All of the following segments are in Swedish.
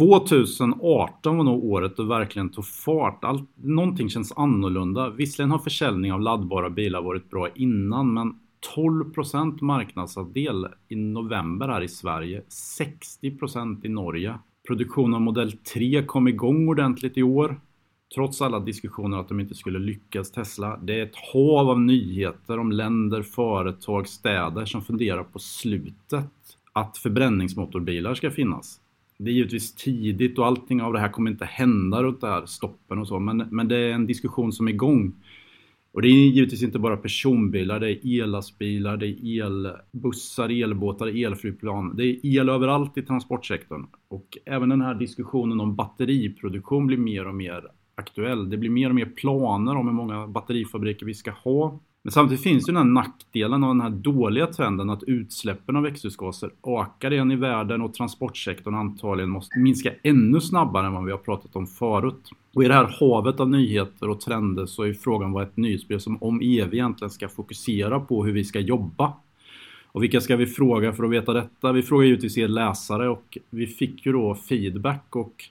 2018 var nog året då verkligen tog fart. Allt, någonting känns annorlunda. Visserligen har försäljning av laddbara bilar varit bra innan men 12% marknadsandel i november här i Sverige, 60% i Norge. Produktionen av modell 3 kom igång ordentligt i år. Trots alla diskussioner att de inte skulle lyckas Tesla. Det är ett hav av nyheter om länder, företag, städer som funderar på slutet att förbränningsmotorbilar ska finnas. Det är givetvis tidigt och allting av det här kommer inte hända runt det här stoppen och så men, men det är en diskussion som är igång. Och det är givetvis inte bara personbilar, det är ellastbilar, det är elbussar, elbåtar, elflygplan. Det är el överallt i transportsektorn. Och även den här diskussionen om batteriproduktion blir mer och mer aktuell. Det blir mer och mer planer om hur många batterifabriker vi ska ha. Men samtidigt finns ju den här nackdelen av den här dåliga trenden att utsläppen av växthusgaser ökar igen i världen och transportsektorn antagligen måste minska ännu snabbare än vad vi har pratat om förut. Och i det här havet av nyheter och trender så är frågan vad ett nyhetsbrev som om EV egentligen ska fokusera på hur vi ska jobba. Och vilka ska vi fråga för att veta detta? Vi frågar givetvis er läsare och vi fick ju då feedback och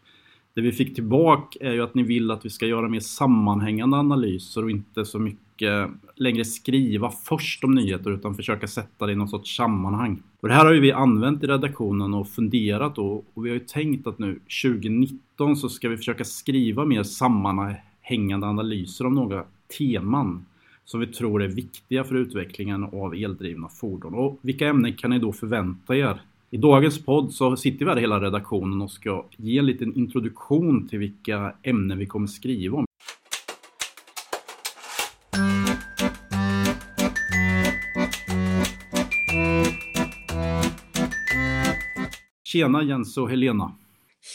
det vi fick tillbaka är ju att ni vill att vi ska göra mer sammanhängande analyser och inte så mycket längre skriva först om nyheter utan försöka sätta det i någon sorts sammanhang. Och det här har ju vi använt i redaktionen och funderat då och vi har ju tänkt att nu 2019 så ska vi försöka skriva mer sammanhängande analyser om några teman som vi tror är viktiga för utvecklingen av eldrivna fordon. Och vilka ämnen kan ni då förvänta er i dagens podd så sitter vi här hela redaktionen och ska ge en liten introduktion till vilka ämnen vi kommer skriva om. Tjena Jens och Helena!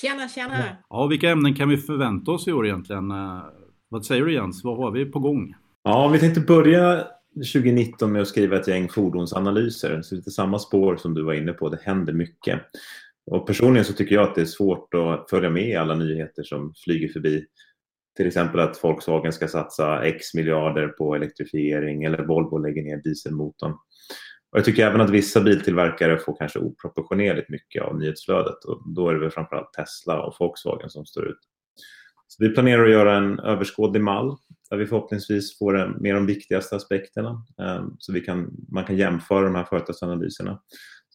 Tjena, tjena! Ja, vilka ämnen kan vi förvänta oss i år egentligen? Eh, vad säger du Jens? Vad har vi på gång? Ja, vi tänkte börja 2019 med att skriva ett gäng fordonsanalyser. Så lite samma spår som du var inne på, det händer mycket. Och personligen så tycker jag att det är svårt att följa med i alla nyheter som flyger förbi. Till exempel att Volkswagen ska satsa X miljarder på elektrifiering eller Volvo lägger ner dieselmotorn. Och jag tycker även att vissa biltillverkare får kanske oproportionerligt mycket av nyhetsflödet och då är det väl framförallt Tesla och Volkswagen som står ut. Så vi planerar att göra en överskådlig mall där vi förhoppningsvis får med de viktigaste aspekterna ehm, så vi kan, man kan jämföra de här företagsanalyserna.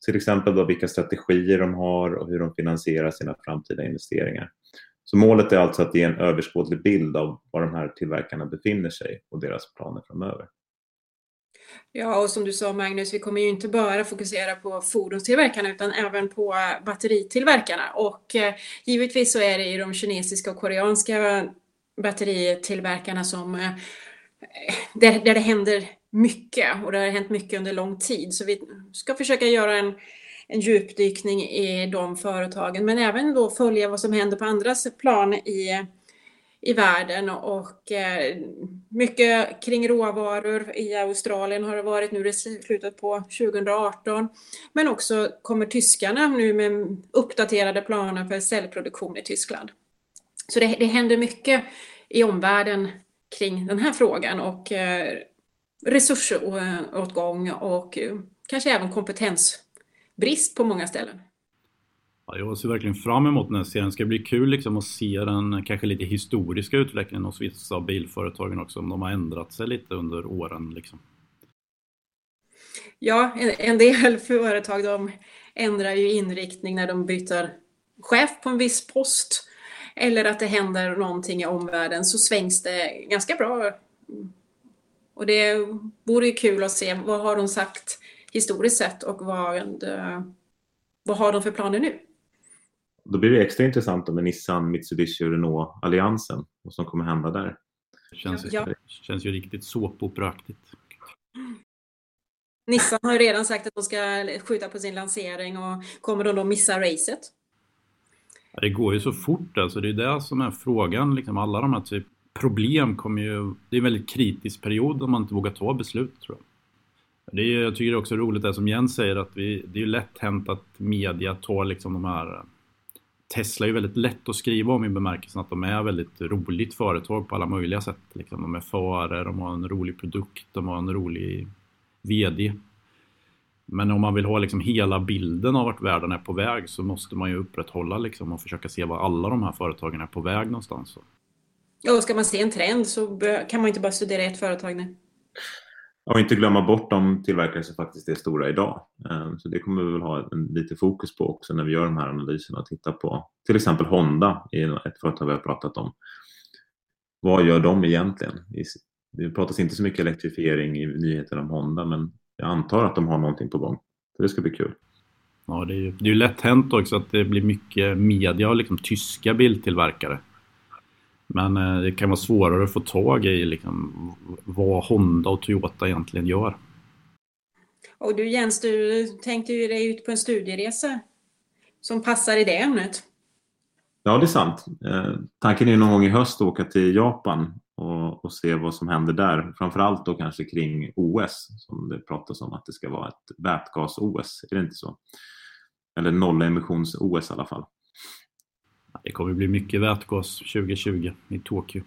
Till exempel då vilka strategier de har och hur de finansierar sina framtida investeringar. Så målet är alltså att ge en överskådlig bild av var de här tillverkarna befinner sig och deras planer framöver. Ja, och som du sa Magnus, vi kommer ju inte bara fokusera på fordonstillverkarna utan även på eh, batteritillverkarna. Och eh, givetvis så är det ju de kinesiska och koreanska batteritillverkarna som eh, där, där det händer mycket och det har hänt mycket under lång tid. Så vi ska försöka göra en, en djupdykning i de företagen men även då följa vad som händer på andras plan i i världen och eh, mycket kring råvaror i Australien har det varit nu i slutet på 2018. Men också kommer tyskarna nu med uppdaterade planer för cellproduktion i Tyskland. Så det, det händer mycket i omvärlden kring den här frågan och eh, resursåtgång och eh, kanske även kompetensbrist på många ställen. Ja, jag ser verkligen fram emot den här serien. Det ska bli kul liksom att se den kanske lite historiska utvecklingen hos vissa av bilföretagen också, om de har ändrat sig lite under åren. Liksom. Ja, en del företag de ändrar ju inriktning när de byter chef på en viss post eller att det händer någonting i omvärlden så svängs det ganska bra. Och det vore ju kul att se vad har de sagt historiskt sett och vad, eh, vad har de för planer nu? Då blir det extra intressant med Nissan, Mitsubishi och Renault-alliansen. Vad som kommer hända där. Det känns, ja. känns ju riktigt såpoperaktigt. Nissan har ju redan sagt att de ska skjuta på sin lansering och kommer de då missa racet? Ja, det går ju så fort alltså. Det är det som är frågan. Liksom alla de här typ problem kommer ju... Det är en väldigt kritisk period om man inte vågar ta beslut tror jag. Det är, jag tycker det är också roligt det som Jens säger att vi, det är lätt hänt att media tar liksom de här Tesla är ju väldigt lätt att skriva om i bemärkelsen att de är väldigt roligt företag på alla möjliga sätt. Liksom. De är före, de har en rolig produkt, de har en rolig VD. Men om man vill ha liksom hela bilden av vart världen är på väg så måste man ju upprätthålla liksom och försöka se var alla de här företagen är på väg någonstans. Ja, och ska man se en trend så kan man inte bara studera ett företag nu. Och inte glömma bort de tillverkare som faktiskt är stora idag. Ehm, så det kommer vi väl ha en, lite fokus på också när vi gör de här analyserna och tittar på till exempel Honda, ett företag vi har pratat om. Vad gör de egentligen? Det pratas inte så mycket elektrifiering i nyheterna om Honda men jag antar att de har någonting på gång. Så det ska bli kul. Ja, det är ju det är lätt hänt också att det blir mycket media och liksom tyska biltillverkare. Men eh, det kan vara svårare att få tag i liksom, vad Honda och Toyota egentligen gör. Och du Jens, du tänkte ju dig ut på en studieresa som passar i det ämnet. Ja, det är sant. Eh, tanken är någon gång i höst att åka till Japan och, och, se vad som händer där. Framförallt då kanske kring OS som det pratas om att det ska vara ett vätgas-OS. Är det inte så? Eller nollemissions-OS i alla fall. Det kommer bli mycket vätgas 2020 i Tokyo.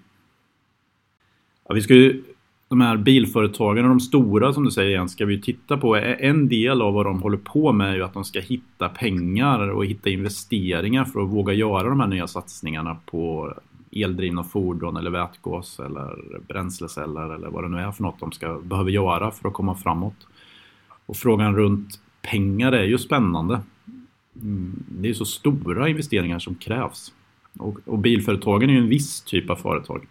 Ja, vi ska ju, de här bilföretagen och de stora som du säger igen ska vi titta på. En del av vad de håller på med är ju att de ska hitta pengar och hitta investeringar för att våga göra de här nya satsningarna på eldrivna fordon eller vätgas eller bränsleceller eller vad det nu är för något de ska behöver göra för att komma framåt. Och frågan runt pengar är ju spännande. Mm. Det är så stora investeringar som krävs. Och, och bilföretagen är ju en viss typ av företag.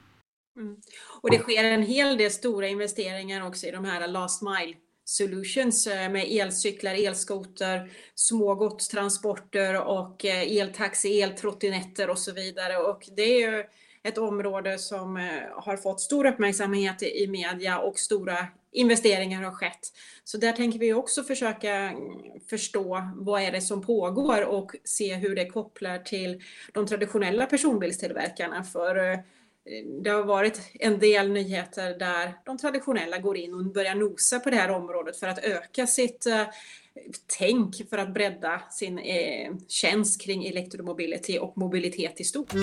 Mm. Och det sker en hel del stora investeringar också i de här last mile solutions eh, med elcyklar, elskoter, små godstransporter och eh, eltaxi, eltrottinetter och så vidare. Och det är ju ett område som eh, har fått stor uppmärksamhet i media och stora investeringar har skett. Så där tänker vi också försöka mm, förstå vad är det som pågår och se hur det kopplar till de traditionella personbilstillverkarna. För eh, det har varit en del nyheter där de traditionella går in och börjar nosa på det här området för att öka sitt eh, tänk för att bredda sin eh, tjänst kring elektromobility och mobilitet i stort.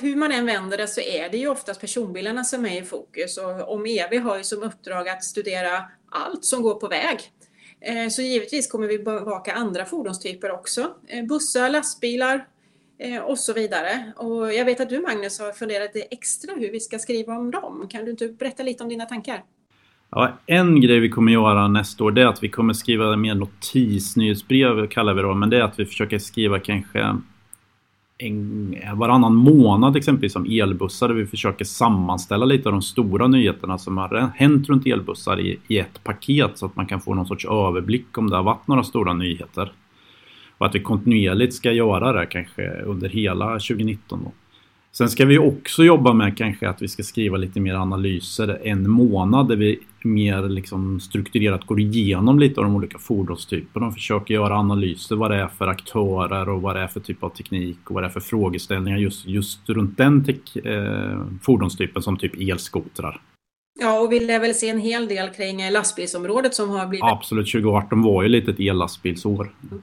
Hur man än vänder det så är det ju oftast personbilarna som är i fokus och om EV har ju som uppdrag att studera allt som går på väg eh, så givetvis kommer vi bevaka andra fordonstyper också. Eh, bussar, lastbilar eh, och så vidare. Och jag vet att du Magnus har funderat extra hur vi ska skriva om dem. Kan du inte berätta lite om dina tankar? Ja, en grej vi kommer göra nästa år det är att vi kommer skriva mer notisnyhetsbrev kallar vi det men det är att vi försöker skriva kanske en, varannan månad exempelvis om elbussar där vi försöker sammanställa lite av de stora nyheterna som har hänt runt elbussar i, i ett paket så att man kan få någon sorts överblick om det har varit några stora nyheter. Och att vi kontinuerligt ska göra det kanske under hela 2019. Då. Sen ska vi också jobba med kanske att vi ska skriva lite mer analyser en månad där vi mer liksom strukturerat går igenom lite av de olika fordonstyperna och försöker göra analyser vad det är för aktörer och vad det är för typ av teknik och vad det är för frågeställningar just, just runt den tek, eh, fordonstypen som typ elskotrar. Ja, och vi lär väl se en hel del kring lastbilsområdet som har blivit... Absolut, 2018 var ju lite ett ellastbilsår. Mm.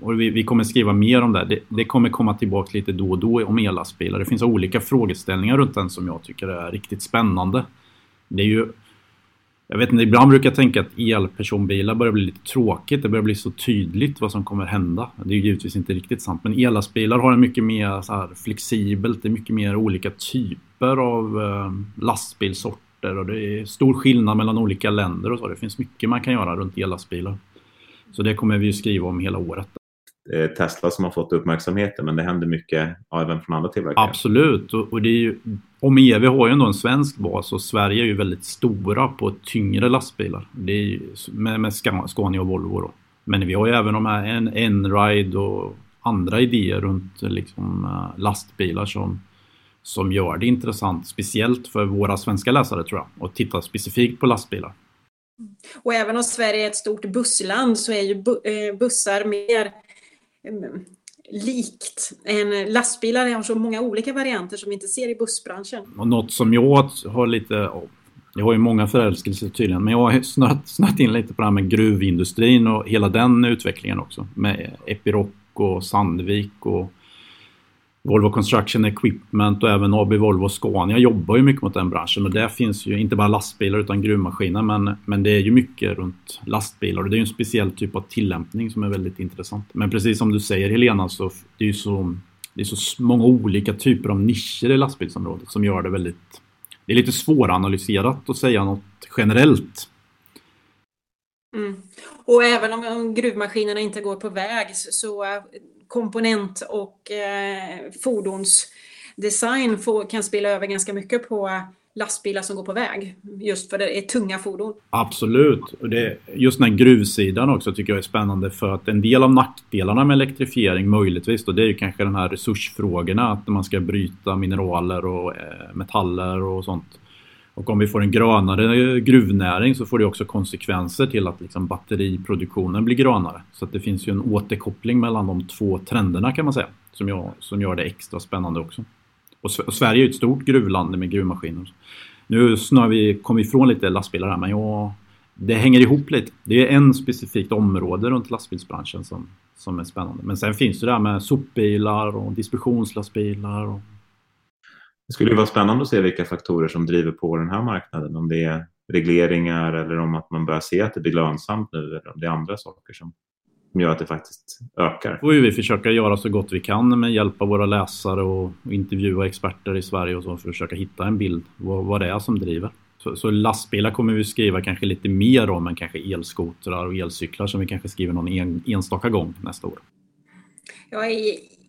Och vi, vi, kommer skriva mer om det. det. det. kommer komma tillbaka lite då och då om ellastbilar. Det finns olika frågeställningar runt den som jag tycker är riktigt spännande. Det är ju... Jag vet inte, ibland brukar jag tänka att elpersonbilar börjar bli lite tråkigt. Det börjar bli så tydligt vad som kommer hända. Det är givetvis inte riktigt sant. Men ellastbilar har en mycket mer så här flexibelt. Det är mycket mer olika typer av eh, lastbilsorter. Och det är stor skillnad mellan olika länder och så. Det finns mycket man kan göra runt ellastbilar. Så det kommer vi skriva om hela året. Tesla som har fått uppmärksamheten men det händer mycket även från andra tillverkare. Absolut och, och det är ju, om EV har ju ändå en svensk bas och Sverige är ju väldigt stora på tyngre lastbilar. Det är ju, med, med Scania och Volvo då. Men vi har ju även de här N-Ride och andra idéer runt liksom, eh, lastbilar som, som gör det intressant, speciellt för våra svenska läsare tror jag, och titta specifikt på lastbilar. Mm. Och även om Sverige är ett stort bussland så är ju eh, bussar mer mm, likt än lastbilar. har så många olika varianter som vi inte ser i bussbranschen. Och något som jag har lite jag har ju många förälskelser tydligen, men jag har snött, snött in lite på det här med gruvindustrin och hela den utvecklingen också. Med Epiroc och Sandvik och Volvo Construction Equipment och även AB Volvo Scania jobbar ju mycket mot den branschen och där finns ju inte bara lastbilar utan gruvmaskiner men, men det är ju mycket runt lastbilar och det är ju en speciell typ av tillämpning som är väldigt intressant. Men precis som du säger Helena så det är ju så, det är så många olika typer av nischer i lastbilsområdet som gör det väldigt det är lite svåranalyserat att säga något generellt. Mm. Och även om gruvmaskinerna inte går på väg så eh, komponent och eh, fordonsdesign får, kan spela över ganska mycket på lastbilar som går på väg. Just för det är tunga fordon. Absolut. Och det, just den här gruvsidan också tycker jag är spännande för att en del av nackdelarna med elektrifiering möjligtvis då, det är ju kanske de här resursfrågorna. Att man ska bryta mineraler och eh, metaller och sånt. Och om vi får en grönare gruvnäring så får det också konsekvenser till att liksom batteriproduktionen blir grönare. Så att det finns ju en återkoppling mellan de två trenderna kan man säga. Som, jag, som gör det extra spännande också. Och, och Sverige är ett stort gruvland med gruvmaskiner. Nu snör vi kommit ifrån lite lastbilar här men ja, det hänger ihop lite. Det är en specifikt område runt lastbilsbranschen som, som är spännande. Men sen finns det där med sopbilar och distributionslastbilar och det skulle vara spännande att se vilka faktorer som driver på den här marknaden. Om det är regleringar eller om att man börjar se att det blir lönsamt nu eller om det är andra saker som, som gör att det faktiskt ökar. får vi försöka göra så gott vi kan med hjälp av våra läsare och intervjua experter i Sverige och så för att försöka hitta en bild vad, vad det är som driver. Så, så, lastbilar kommer vi skriva kanske lite mer om än kanske elskotrar och elcyklar som vi kanske skriver någon en, enstaka gång nästa år. Ja,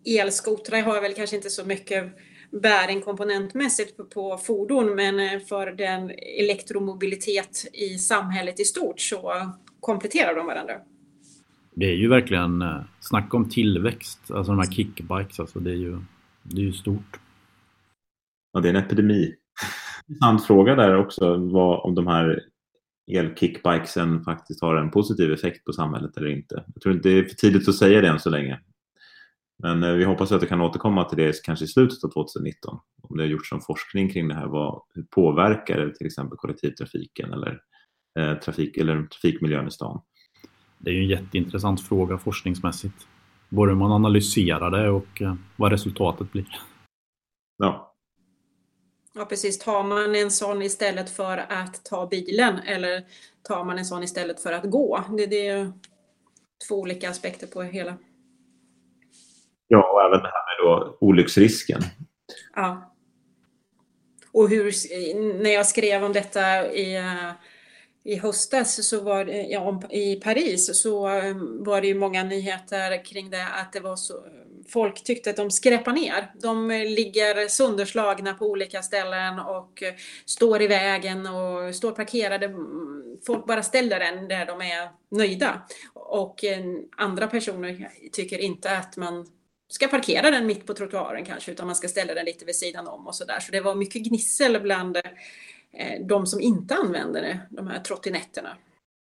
elskotrar har väl kanske inte så mycket bäring komponentmässigt på, på fordon men eh, för den elektromobilitet i samhället i stort så kompletterar de varandra. Det är ju verkligen eh, snack om tillväxt, alltså de här kickbikes, alltså det är ju, det är ju stort. Ja, det är en epidemi. Intressant fråga där också vad, om de här elkickbikesen faktiskt har en positiv effekt på samhället eller inte. Jag tror inte det är för tidigt att säga det än så länge. Men eh, vi hoppas att vi kan återkomma till det kanske i slutet av 2019. Om det har gjorts någon forskning kring det här. Vad, hur påverkar det till exempel kollektivtrafiken eller, eh, trafik, eller trafikmiljön i stan? Det är ju en jätteintressant fråga forskningsmässigt. Både hur man analyserar det och eh, vad resultatet blir. Ja. Ja precis, tar man en sån istället för att ta bilen eller tar man en sån istället för att gå? Det, det är två olika aspekter på hela. Ja, och även det här med då olycksrisken. Ja. Och hur, när jag skrev om detta i, eh, i höstas så var det, ja, i Paris så eh, var det ju många nyheter kring det att det var så folk tyckte att de skräpar ner. De eh, ligger sönderslagna på olika ställen och står i vägen och står parkerade. Folk bara ställer den där de är nöjda. Och andra personer tycker inte att man ska parkera den mitt på trottoaren kanske, utan man ska ställa den lite vid sidan om och så där. Så det var mycket gnissel bland eh, de som inte använder det, de här trottinetterna.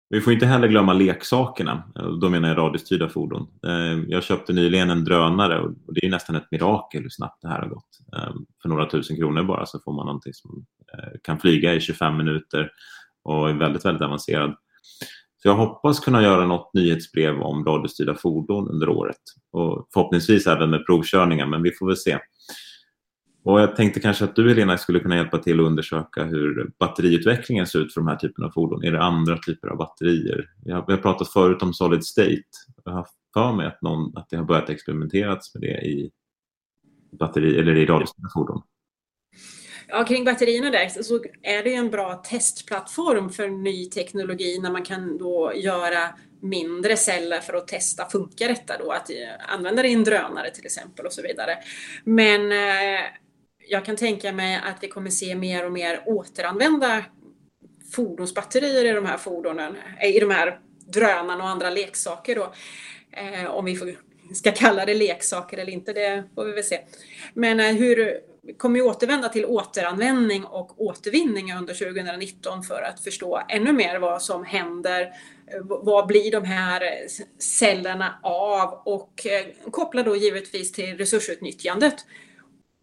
Vi får inte heller glömma leksakerna. Eh, då menar jag radiostyrda fordon. Eh, jag köpte nyligen en drönare och det är nästan ett mirakel hur snabbt det här har gått. Eh, för några tusen kronor bara så får man någonting som kan flyga i 25 minuter och är väldigt, väldigt avancerad. Så jag hoppas kunna göra något nyhetsbrev om radiostyrda fordon under året och förhoppningsvis även med provkörningar, men vi får väl se. Och jag tänkte kanske att du Helena skulle kunna hjälpa till att undersöka hur batteriutvecklingen ser ut för de här typerna av fordon. Är det andra typer av batterier? Vi har, vi har pratat förut om solid state. Jag har för mig att, någon, att det har börjat experimenteras med det i batteri eller i radiostyrda fordon. Ja, kring batterierna där så är det ju en bra testplattform för ny teknologi när man kan då göra mindre celler för att testa, funkar detta då? Att eh, använda det i en drönare till exempel och så vidare. Men eh, jag kan tänka mig att vi kommer se mer och mer återanvända fordonsbatterier i de här fordonen, eh, i de här drönarna och andra leksaker då. Om vi får, ska kalla det leksaker eller inte, det får vi väl se. Men hur kommer ju återvända till återanvändning och återvinning under 2019 för att förstå ännu mer vad som händer. Vad blir de här cellerna av? Och eh, koppla då givetvis till resursutnyttjandet.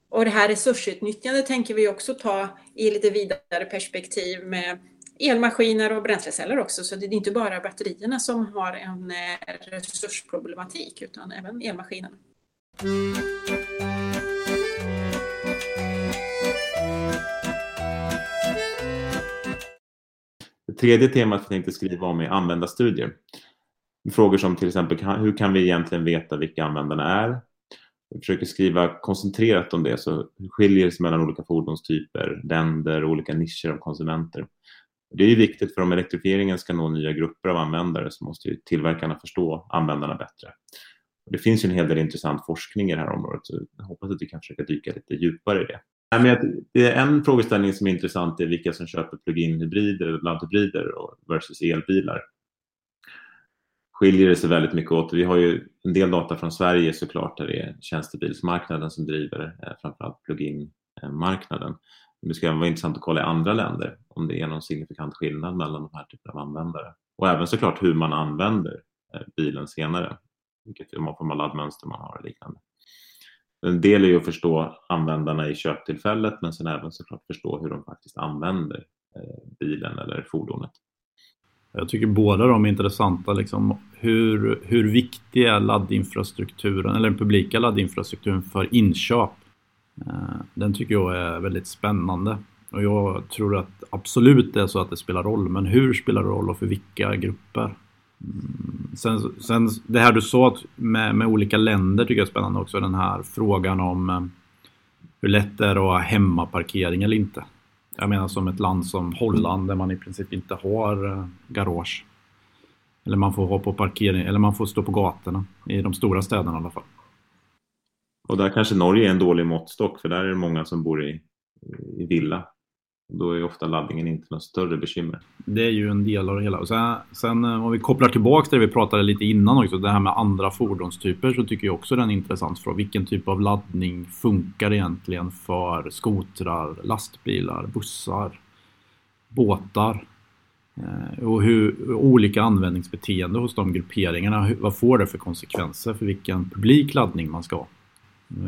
Och det här resursutnyttjandet tänker vi också ta i lite vidare perspektiv med elmaskiner och bränsleceller också. Så det är inte bara batterierna som har en eh, resursproblematik utan även elmaskinerna. Tredje temat jag tänkte skriva om är användarstudier. Frågor som till exempel hur kan vi egentligen veta vilka användarna är? Jag försöker skriva koncentrerat om det, så hur skiljer det sig mellan olika fordonstyper, länder och olika nischer av konsumenter? Det är viktigt för om elektrifieringen ska nå nya grupper av användare så måste ju tillverkarna förstå användarna bättre. Det finns ju en hel del intressant forskning i det här området så jag hoppas att vi kan försöka dyka lite djupare i det. Det är en frågeställning som är intressant är vilka som köper plug-in hybrider eller laddhybrider versus elbilar. Skiljer det sig väldigt mycket åt. Vi har ju en del data från Sverige såklart där det är tjänstebilsmarknaden som driver eh, framförallt plug-in-marknaden. Men det ska vara intressant att kolla i andra länder om det är någon signifikant skillnad mellan de här typerna av användare. Och även såklart hur man använder eh, bilen senare. Vilket form av laddmönster man har och liknande. En del är ju att förstå användarna i köptillfället men sen även såklart förstå hur de faktiskt använder eh, bilen eller fordonet. Jag tycker båda de är intressanta. Liksom, hur, hur viktig är laddinfrastrukturen eller den publika laddinfrastrukturen för inköp? Eh, den tycker jag är väldigt spännande. Och jag tror att absolut det är så att det spelar roll. Men hur spelar det roll och för vilka grupper? Sen, sen det här du sa med, med olika länder tycker jag är spännande också. Den här frågan om eh, hur lätt det är att ha hemmaparkering eller inte. Jag menar som ett land som Holland där man i princip inte har eh, garage. Eller man får ha på parkering, eller man får stå på gatorna i de stora städerna i alla fall. Och där kanske Norge är en dålig måttstock för där är det många som bor i, i villa. Då är ofta laddningen inte något större bekymmer. Det är ju en del av det hela. Och sen, sen eh, om vi kopplar tillbaka till det vi pratade lite innan också, det här med andra fordonstyper så tycker jag också den är intressant För Vilken typ av laddning funkar egentligen för skotrar, lastbilar, bussar, båtar? Eh, och hur olika användningsbeteende hos de grupperingarna, vad får det för konsekvenser för vilken publik laddning man ska ha?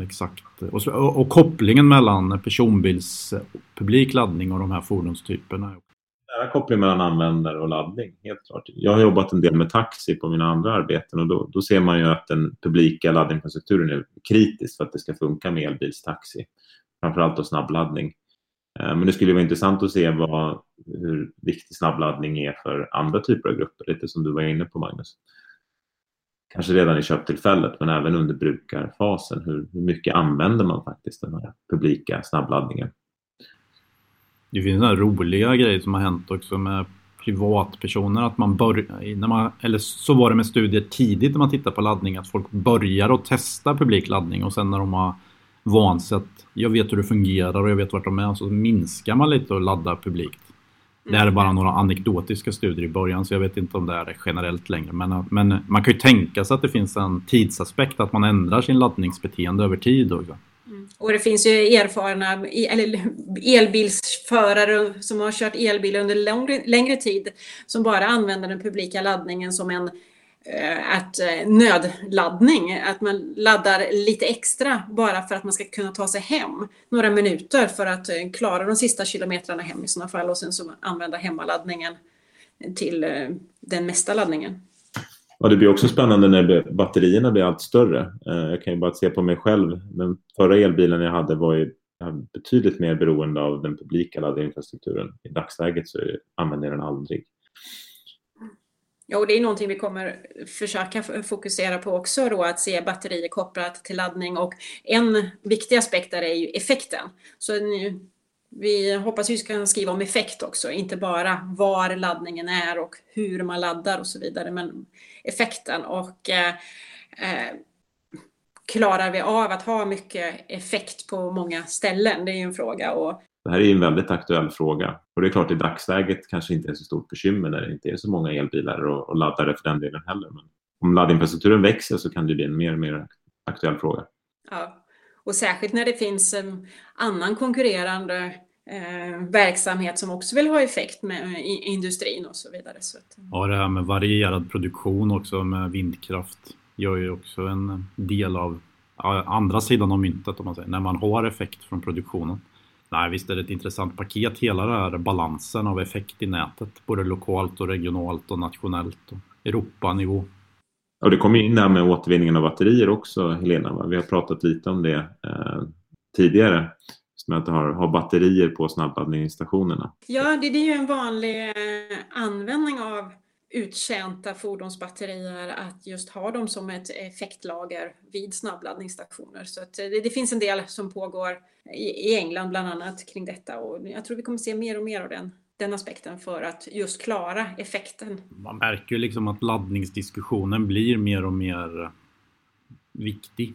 Exakt. Och, så, och, och, kopplingen mellan personbils publik laddning och de här fordonstyperna. Nära koppling mellan användare och laddning, helt klart. Jag har jobbat en del med taxi på mina andra arbeten och då, då ser man ju att den publika laddinfrastrukturen är kritisk för att det ska funka med elbilstaxi. Framförallt då snabbladdning. Eh, men det skulle vara intressant att se vad, hur viktig snabbladdning är för andra typer av grupper, lite som du var inne på Magnus kanske redan i köptillfället men även under brukarfasen. Hur, hur mycket använder man faktiskt den här publika snabbladdningen? Det finns några roliga grejer som har hänt också med privatpersoner att man börjar, man, eller så var det med studier tidigt när man tittar på laddning att folk börjar att testa publik laddning och sen när de har vant sig att jag vet hur det fungerar och jag vet vart de är så minskar man lite och laddar publikt. Det här är bara några anekdotiska studier i början så jag vet inte om det är generellt längre. Men, men man kan ju tänka sig att det finns en tidsaspekt att man ändrar sin laddningsbeteende över tid också. Mm. Och det finns ju erfarna eller elbilsförare som har kört elbil under längre, längre tid som bara använder den publika laddningen som en Eh, att eh, nödladdning, att man laddar lite extra bara för att man ska kunna ta sig hem några minuter för att eh, klara de sista kilometrarna hem i sådana fall och sen så använda hemmaladdningen till den mesta laddningen. Ja, det blir också spännande när batterierna blir allt större. Jag kan ju bara se på mig själv. Den förra elbilen jag hade var ju betydligt mer beroende av den publika laddinfrastrukturen. I dagsläget så använder jag den aldrig. Ja, och det är någonting vi kommer försöka fokusera på också då, att se batterier kopplat till laddning och en viktig aspekt där är ju effekten. Så vi hoppas vi ska skriva om effekt också, inte bara var laddningen är och hur man laddar och så vidare, men effekten och eh, eh klarar vi av att ha mycket effekt på många ställen? Det är ju en fråga och det här är en väldigt aktuell fråga och det är klart i dagsläget kanske inte är så stort bekymmer när det inte är så många elbilar och, och laddare för den delen heller. Men om laddinfrastrukturen växer så kan det bli en mer och mer aktuell fråga. Ja, och särskilt när det finns en annan konkurrerande eh, verksamhet som också vill ha effekt med i, industrin och så vidare. Så att, ja, det här med varierad produktion också med vindkraft gör ju också en del av ja, andra sidan av myntet om man säger, när man har effekt från produktionen. Nej, visst är det ett intressant paket, hela den här balansen av effekt i nätet, både lokalt och regionalt och nationellt och Europanivå. Och det kommer in här med återvinningen av batterier också, Helena. Vi har pratat lite om det eh, tidigare. som att ha, ha batterier på snabbladdningsstationerna. Ja, det, det är ju en vanlig eh, användning av uttjänta fordonsbatterier att just ha dem som ett effektlager vid snabbladdningsstationer. Så att eh, det, det finns en del som pågår i, i England bland annat kring detta och jag tror vi kommer se mer och mer av den den aspekten för att just klara effekten. Man märker ju liksom att laddningsdiskussionen blir mer och mer viktig.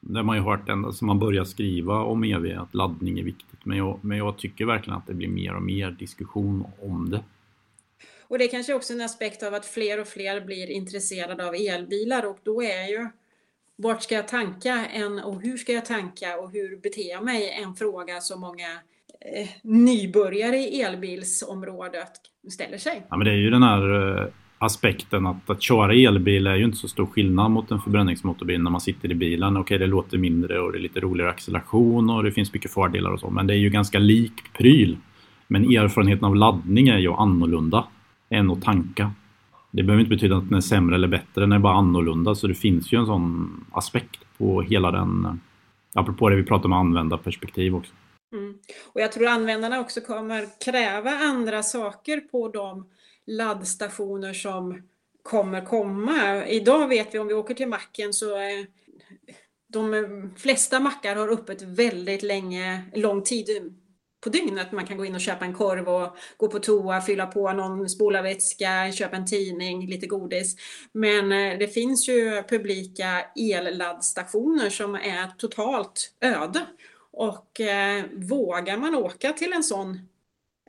Det har man ju hört ända sedan man började skriva om EV att laddning är viktigt. Men jag, men jag tycker verkligen att det blir mer och mer diskussion om det. Och det är kanske också en aspekt av att fler och fler blir intresserade av elbilar och då är ju vart ska jag tanka en, och hur ska jag tanka och hur beter jag mig en fråga som många eh, nybörjare i elbilsområdet ställer sig. Ja, men det är ju den här eh, aspekten att, att köra elbil är ju inte så stor skillnad mot en förbränningsmotorbil när man sitter i bilen. Okej, det låter mindre och det är lite roligare acceleration och det finns mycket fördelar och så, men det är ju ganska lik pryl. Men erfarenheten av laddning är ju annorlunda än att tanka. Det behöver inte betyda att den är sämre eller bättre, den är bara annorlunda. Så det finns ju en sån aspekt på hela den, eh, apropå det vi pratar om användarperspektiv också. Mm. Och jag tror användarna också kommer kräva andra saker på de laddstationer som kommer komma. Idag vet vi om vi åker till macken så är de flesta mackar har öppet väldigt länge, lång tid på dygnet. Man kan gå in och köpa en korv och gå på toa, fylla på någon spolarvätska, köpa en tidning, lite godis. Men eh, det finns ju publika elladdstationer som är totalt öde. Och eh, vågar man åka till en sån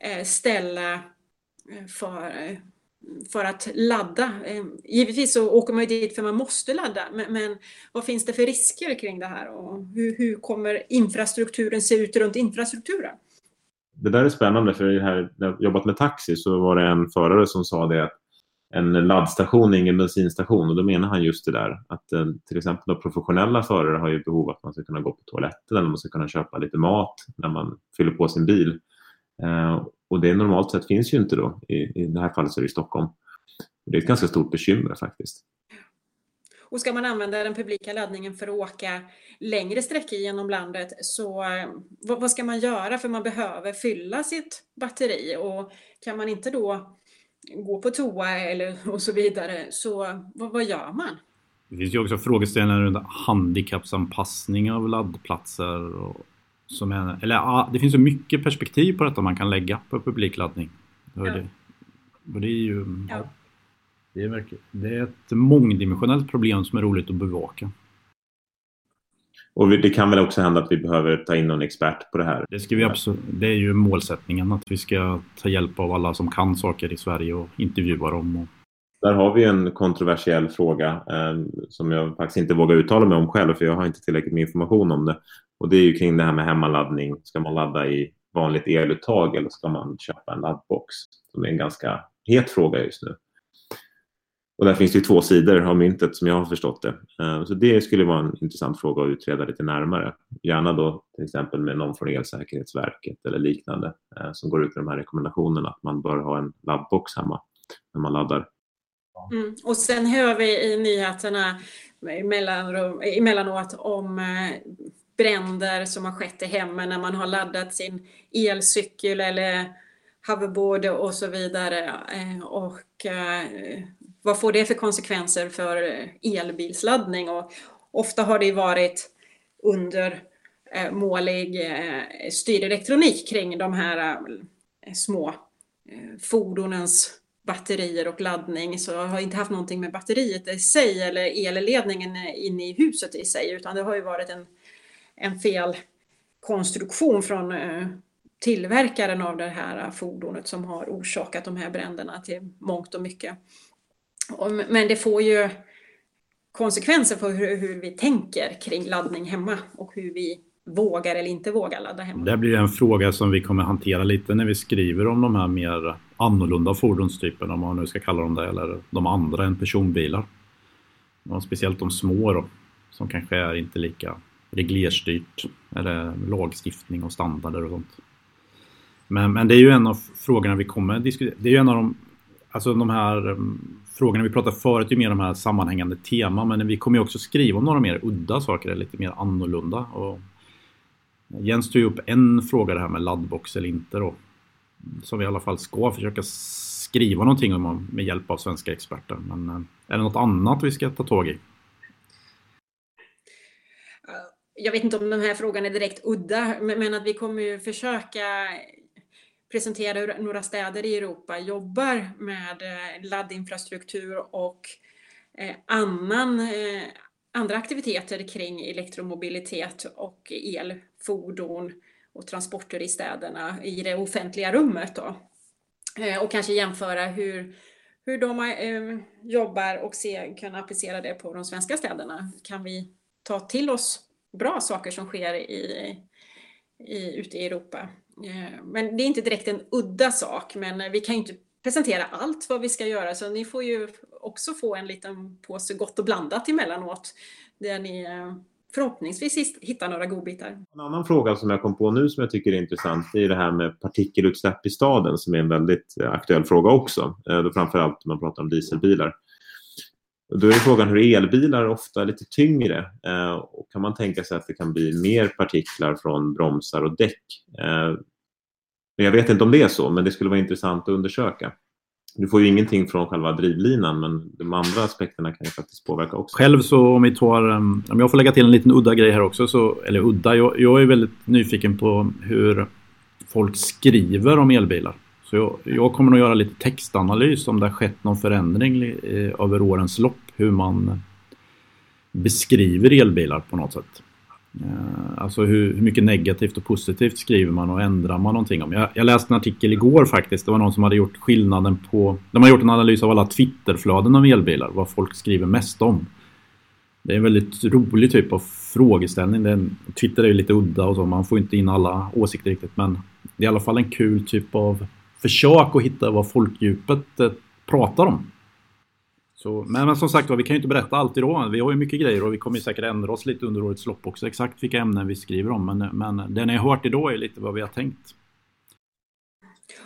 eh, ställe eh, för, eh, för att ladda. Givetvis så åker man ju dit för man måste ladda, men, men, vad finns det för risker kring det här och hur, hur kommer infrastrukturen se ut runt infrastrukturen? Det där är spännande för här, när jag jobbat med taxi så var det en förare som sa det att en laddstation är ingen bensinstation och då menar han just det där att eh, till exempel då professionella förare har ju behov att man ska kunna gå på toaletten eller man ska kunna köpa lite mat när man fyller på sin bil. Eh, och det normalt sett finns ju inte då. I, i det här fallet så är det i Stockholm. Det är ett ganska stort bekymmer faktiskt. Och ska man använda den publika laddningen för att åka längre sträckor genom landet så eh, vad, vad, ska man göra? För man behöver fylla sitt batteri och kan man inte då gå på toa eller och så vidare så vad, vad gör man? Det finns ju också frågeställningar runt handikappsanpassning av laddplatser. Och, som är, eller, det finns så mycket perspektiv på detta man kan lägga på publikladdning. Ja. Det, och det är ju... Ja. Det är, det är ett mångdimensionellt problem som är roligt att bevaka. Och det kan väl också hända att vi behöver ta in någon expert på det här? Det, ska vi absolut, det är ju målsättningen att vi ska ta hjälp av alla som kan saker i Sverige och intervjua dem. Och... Där har vi en kontroversiell fråga eh, som jag faktiskt inte vågar uttala mig om själv för jag har inte tillräckligt med information om det. Och det är ju kring det här med hemmaladdning. Ska man ladda i vanligt eluttag eller ska man köpa en laddbox? Som är en ganska het fråga just nu. Och där finns det två sidor av myntet som jag har förstått det. Eh, så det skulle vara en intressant fråga att utreda lite närmare. Gärna då till exempel med någon från Elsäkerhetsverket eller liknande eh, som går ut med de här rekommendationerna att man bör ha en laddbox hemma när man laddar. Mm. Och sen hör vi i nyheterna emellanåt om eh, bränder som har skett i hemmen när man har laddat sin elcykel eller hoverboard och så vidare. Och vad får det för konsekvenser för eh, elbilsladdning? Och ofta har det varit undermålig eh, eh, styrelektronik kring de här små fordonens batterier och laddning så jag har inte haft någonting med batteriet i sig eller elledningen inne i huset i sig utan det har ju varit en, en fel konstruktion från tillverkaren av det här fordonet som har orsakat de här bränderna till mångt och mycket. Men det får ju konsekvenser för hur, hur, vi tänker kring laddning hemma och hur vi vågar eller inte vågar ladda hemma. Det blir en fråga som vi kommer hantera lite när vi skriver om de här mer annorlunda fordonstyperna, om man nu ska kalla dem det, eller de andra än personbilar. Och speciellt de små då, som kanske är inte lika reglerstyrt, eller lagstiftning och standarder och sånt. Men, men det är ju en av frågorna vi kommer diskutera. Det är ju en av de, alltså de här mm, frågorna vi pratade förut är mer de här sammanhängande teman men vi kommer ju också skriva om några mer udda saker, lite mer annorlunda. Och, Jens tog upp en fråga det här med laddbox eller inte då. Som vi i alla fall ska försöka skriva någonting om med hjälp av svenska experter. Men eh, är det något annat vi ska ta tag i? Jag vet inte om den här frågan är direkt udda, men att vi kommer ju försöka presentera hur några städer i Europa jobbar med eh, laddinfrastruktur och eh, annan, eh, andra aktiviteter kring elektromobilitet och elfordon och transporter i städerna i det offentliga rummet. Då. Och kanske jämföra hur, hur de jobbar och se, kunna applicera det på de svenska städerna. Kan vi ta till oss bra saker som sker i, i, ute i Europa? Eh, men det är inte direkt en udda sak, men vi kan ju inte presentera allt vad vi ska göra, så ni får ju också få en liten påse gott och blandat emellanåt, där ni eh, förhoppningsvis hittar några godbitar. En annan fråga som jag kom på nu som jag tycker är intressant är det här med partikelutsläpp i staden som är en väldigt eh, aktuell fråga också. Framförallt när man pratar om dieselbilar. Då är frågan hur elbilar ofta är lite tyngre eh, och kan man tänka sig att det kan bli mer partiklar från bromsar och däck? Eh, men jag vet inte om det är så, men det skulle vara intressant att undersöka. Du får ju ingenting från själva drivlinan men de andra aspekterna kan ju faktiskt påverka också. Själv så om vi tar, ehm, om jag får lägga till en liten udda grej här också, så, eller udda, jag, jag är väldigt nyfiken på hur folk skriver om elbilar. Så jag, jag kommer nog göra lite textanalys om det har skett någon förändring eh, över årens lopp, hur man beskriver elbilar på något sätt. Eh, alltså hur, hur, mycket negativt och positivt skriver man och ändrar man någonting om. Jag, jag, läste en artikel igår faktiskt. Det var någon som hade gjort skillnaden på... De har gjort en analys av alla Twitterflöden av elbilar. Vad folk skriver mest om. Det är en väldigt rolig typ av frågeställning. Den, Twitter är ju lite udda och så. Man får inte in alla åsikter riktigt. Men det är i alla fall en kul typ av försök att hitta vad folkdjupet eh, pratar om. Så, men, men, som sagt vi kan ju inte berätta allt idag. Vi har ju mycket grejer och vi kommer säkert ändra oss lite under årets lopp också. Exakt vilka ämnen vi skriver om. Men, men det ni har hört idag är lite vad vi har tänkt.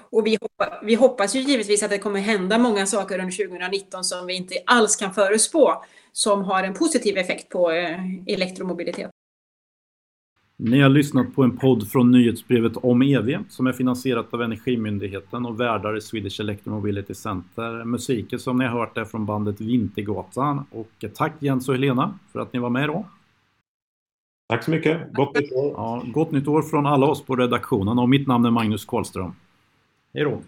Och vi, hoppas, vi hoppas ju givetvis att det kommer hända många saker under 2019 som vi inte alls kan förutspå. Som har en positiv effekt på eh, elektromobilitet. Ni har lyssnat på en podd från nyhetsbrevet om EV som är finansierat av Energimyndigheten och värdar i Swedish Electromobility Center. Musiken som ni har hört är från bandet Vintergatan och tack Jens och Helena för att ni var med idag. Tack så mycket. Gott nytt år. Ja, gott nytt år från alla oss på redaktionen och mitt namn är Magnus Karlström. Hej då.